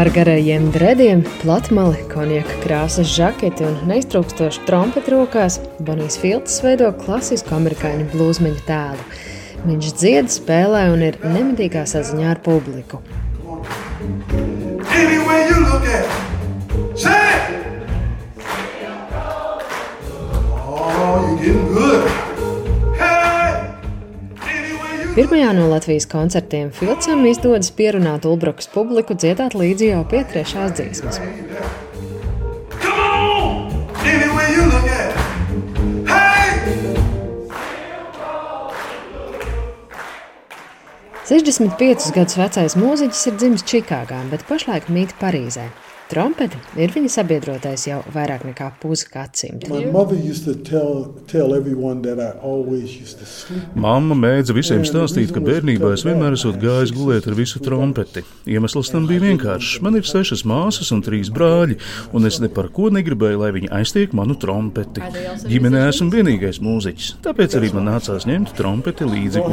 Ar garajiem drediem, platmali, konjaka krāsas žaketi un neiztrūkstošu trompeti rokās Bonijs Filts veido klasisku amerikāņu blūzmeņu tēlu. Viņš dzied, spēlē un ir nemitīgā saziņā ar publiku. Oh, you getting good. Pirmajā no Latvijas koncertiem Filcam izdodas pierunāt Ulbrukas publiku dziedāt līdzi jau pie trešās dziesmas. Sešdesmit piecus gadus vecais mūziķis ir dzimis Čikāgā, bet pašlaik mīt Parīzē. Trompete ir viņa sabiedrotais jau vairāk nekā pusi gadsimta. Mamma mēdza visiem stāstīt, ka bērnībā es vienmēr esmu gājis gulēt ar visu trompeti. Iemesls tam bija vienkāršs. Man ir sešas māsas un trīs brāļi, un es ne par ko negribēju, lai viņi aiztiek manu trompeti. Ģimenē esmu vienīgais mūziķis, tāpēc arī man nācās ņemt trompeti līdzi.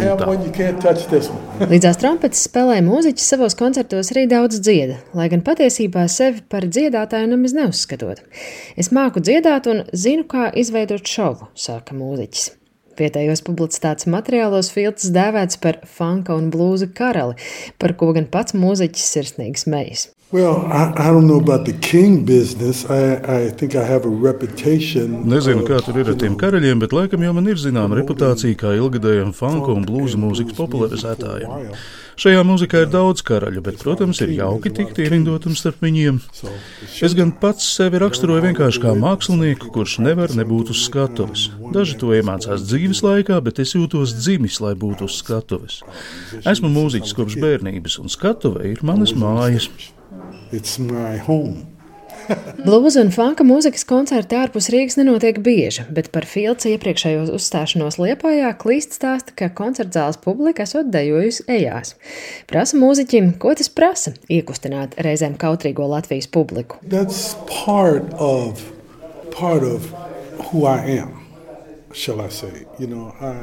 Līdzās trompetes spēlē mūziķis savos koncertos arī daudz dzieda, lai gan patiesībā sevi par dziedātāju nemaz neuzskatot. Es māku dziedāt un zinu, kā izveidot šovu, saka mūziķis. Vietējos publicitātes materiālos Filts dēvēts par funka un blūza karali, par ko gan pats mūziķis sirsnīgi smejas. Well, I, I don't know about the king business. I, I think I have a reputation. Nezinu, kā tur ir ar tiem karaļiem, bet laikam jau man ir zināma reputācija kā ilgadējam funku un blūza mūzikas popularizētājam. Šajā mūzikā ir daudz karaļu, bet, protams, ir jauki tikt ierindotam starp viņiem. Es gan pats sevi raksturoju vienkārši kā mākslinieku, kurš nevar nebūt uz skatuves. Daži to iemācās dzīves laikā, bet es jūtos dzimis, lai būtu uz skatuves. Esmu mūziķis kopš bērnības, un skatuve ir manas mājas. It's my home. Bluza un funka mūzikas koncerti ārpus Rīgas nenotiek bieži, bet par Filca iepriekšējo uzstāšanos Liepājā klīst stāsta, ka koncertzāles publika esot dejojusi ejās. Prasa mūziķim, ko tas prasa - iekustināt reizēm kautrīgo Latvijas publiku. Part of, part of know, I...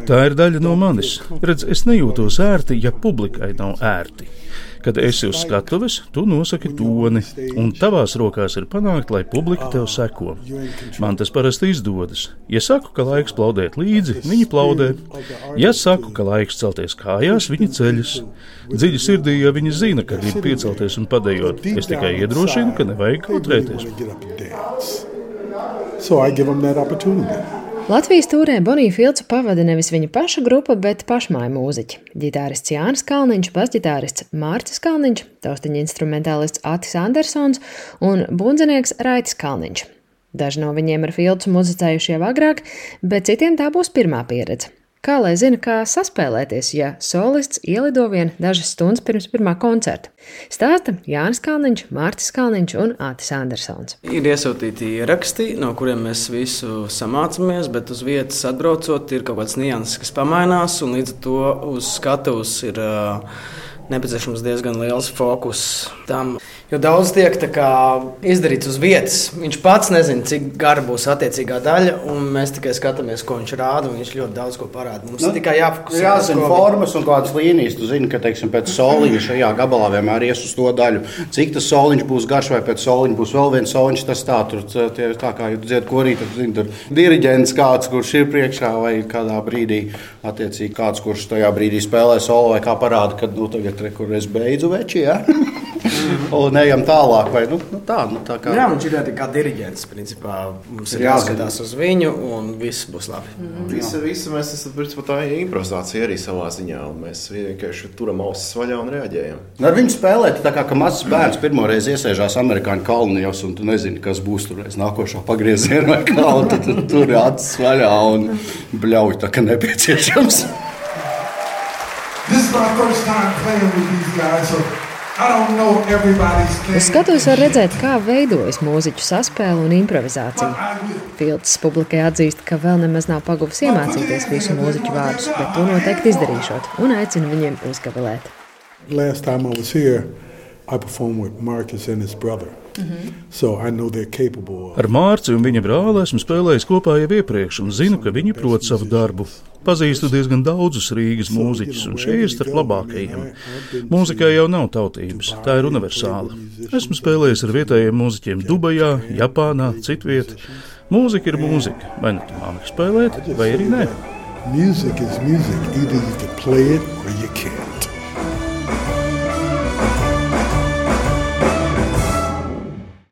Tā ir daļa no manis. Redz, es nejūtos ērti, ja publikai nav ērti. Kad esi uz skatuves, tu nosaki toni, un tavās rokās ir panākt, lai publika tev seko. Man tas parasti izdodas. Ja saku, ka laiks plaudēt līdzi, viņi plaudē. Ja saku, ka laiks celties kājās, viņi ceļas. Dziļi sirdī, ja viņi zina, ka grib piecelties un padējot, es tikai iedrošinu, ka nevajag kautrēties. So I give them that opportunity. Latvijas tūrē Bonija Filcu pavada nevis viņa paša grupa, bet pašmāju mūziķi. Ģitārists Jānis Kalniņš, basģitārists Mārcis Kalniņš, taustiņa instrumentālists Atis Andersons un bundzinieks Raitis Kalniņš. Daži no viņiem ar Filcu muzicējuši jau agrāk, bet citiem tā būs pirmā pieredze. Kā lai zina, kā saspēlēties, ja solists ielido vien dažas stundas pirms pirmā koncerta? Stāsta Jānis Kalniņš, Mārcis Kalniņš un Ātis Andersons. Ir iesūtīti ieraksti, no kuriem mēs visu samācamies, bet uz vietas atbraucot, ir kaut kāds nianses, kas pamainās, un līdz ar to uz skatuves ir uh, nepieciešams diezgan liels fokus tam. Jo daudz tiek izdarīts uz vietas. Viņš pats nezina, cik gara būs attiecīgā daļa, un mēs tikai skatāmies, ko viņš rāda. Viņš ļoti daudz ko parāda. Mums nu, tikai jāfokusē. Jāzina formas un kādas līnijas. Tu zini, ka teiksim, pēc soliņa šajā gabalā vienmēr ies uz to daļu. Cik tas soliņš būs garš, vai pēc soliņa būs vēl viens soliņš. Tas tā, tur, tie, tā kā jūs dziedat korī, tad zini, tur diriģents kāds, kurš ir priekšā vai kādā brīdī. Attiecīgi kāds, kurš tajā brīdī spēlē solo vai kā parāda, ka nu, tagad re, kur es beidzu veči. Ja? un ejam tālāk. Vai, nu, nu, tā, nu, tā kā... Jā, viņš ir kā diriģents. Principā. Mums ir jāskatās uz viņu, un viss būs labi. Mm. Visi, visi mēs esam principā, tā improvizācija arī savā ziņā. Mēs vienkārši turam ausis vaļā un reaģējam. Nu, ar viņu spēlēt, tā kā mazs bērns pirmo reizi iesēžās amerikāņu kalnijos, un tu nezini, kas būs tur aiz nākošā pagrieziena vai kā. Tad tu tur ir acis vaļā un bļauj tā, ka nepieciešams. My first time playing with these guys. So Uz skatuves var redzēt, kā veidojas mūziķu saspēle un improvizācija. Filts publikai atzīst, ka vēl nemaz nav paguvis iemācīties visu mūziķu vārdus, bet to noteikti izdarīšot un aicina viņiem uzgavilēt. Last time I was here, I performed with Marcus and his brother. Mm -hmm. so Ar Mārciņu un viņa brāli esmu spēlējis kopā jau iepriekš un zinu, ka viņi prot savu darbu. Pazīstu diezgan daudzus Rīgas mūziķus, un šie ir starp labākajiem. Mūzikai jau nav tautības, tā ir universāla. Esmu spēlējis ar vietējiem mūziķiem Dubajā, Japānā, citvietā. Mūzika ir mūzika, vai nu tu māki spēlēt, vai arī nē. Music is music. Either you can play it or you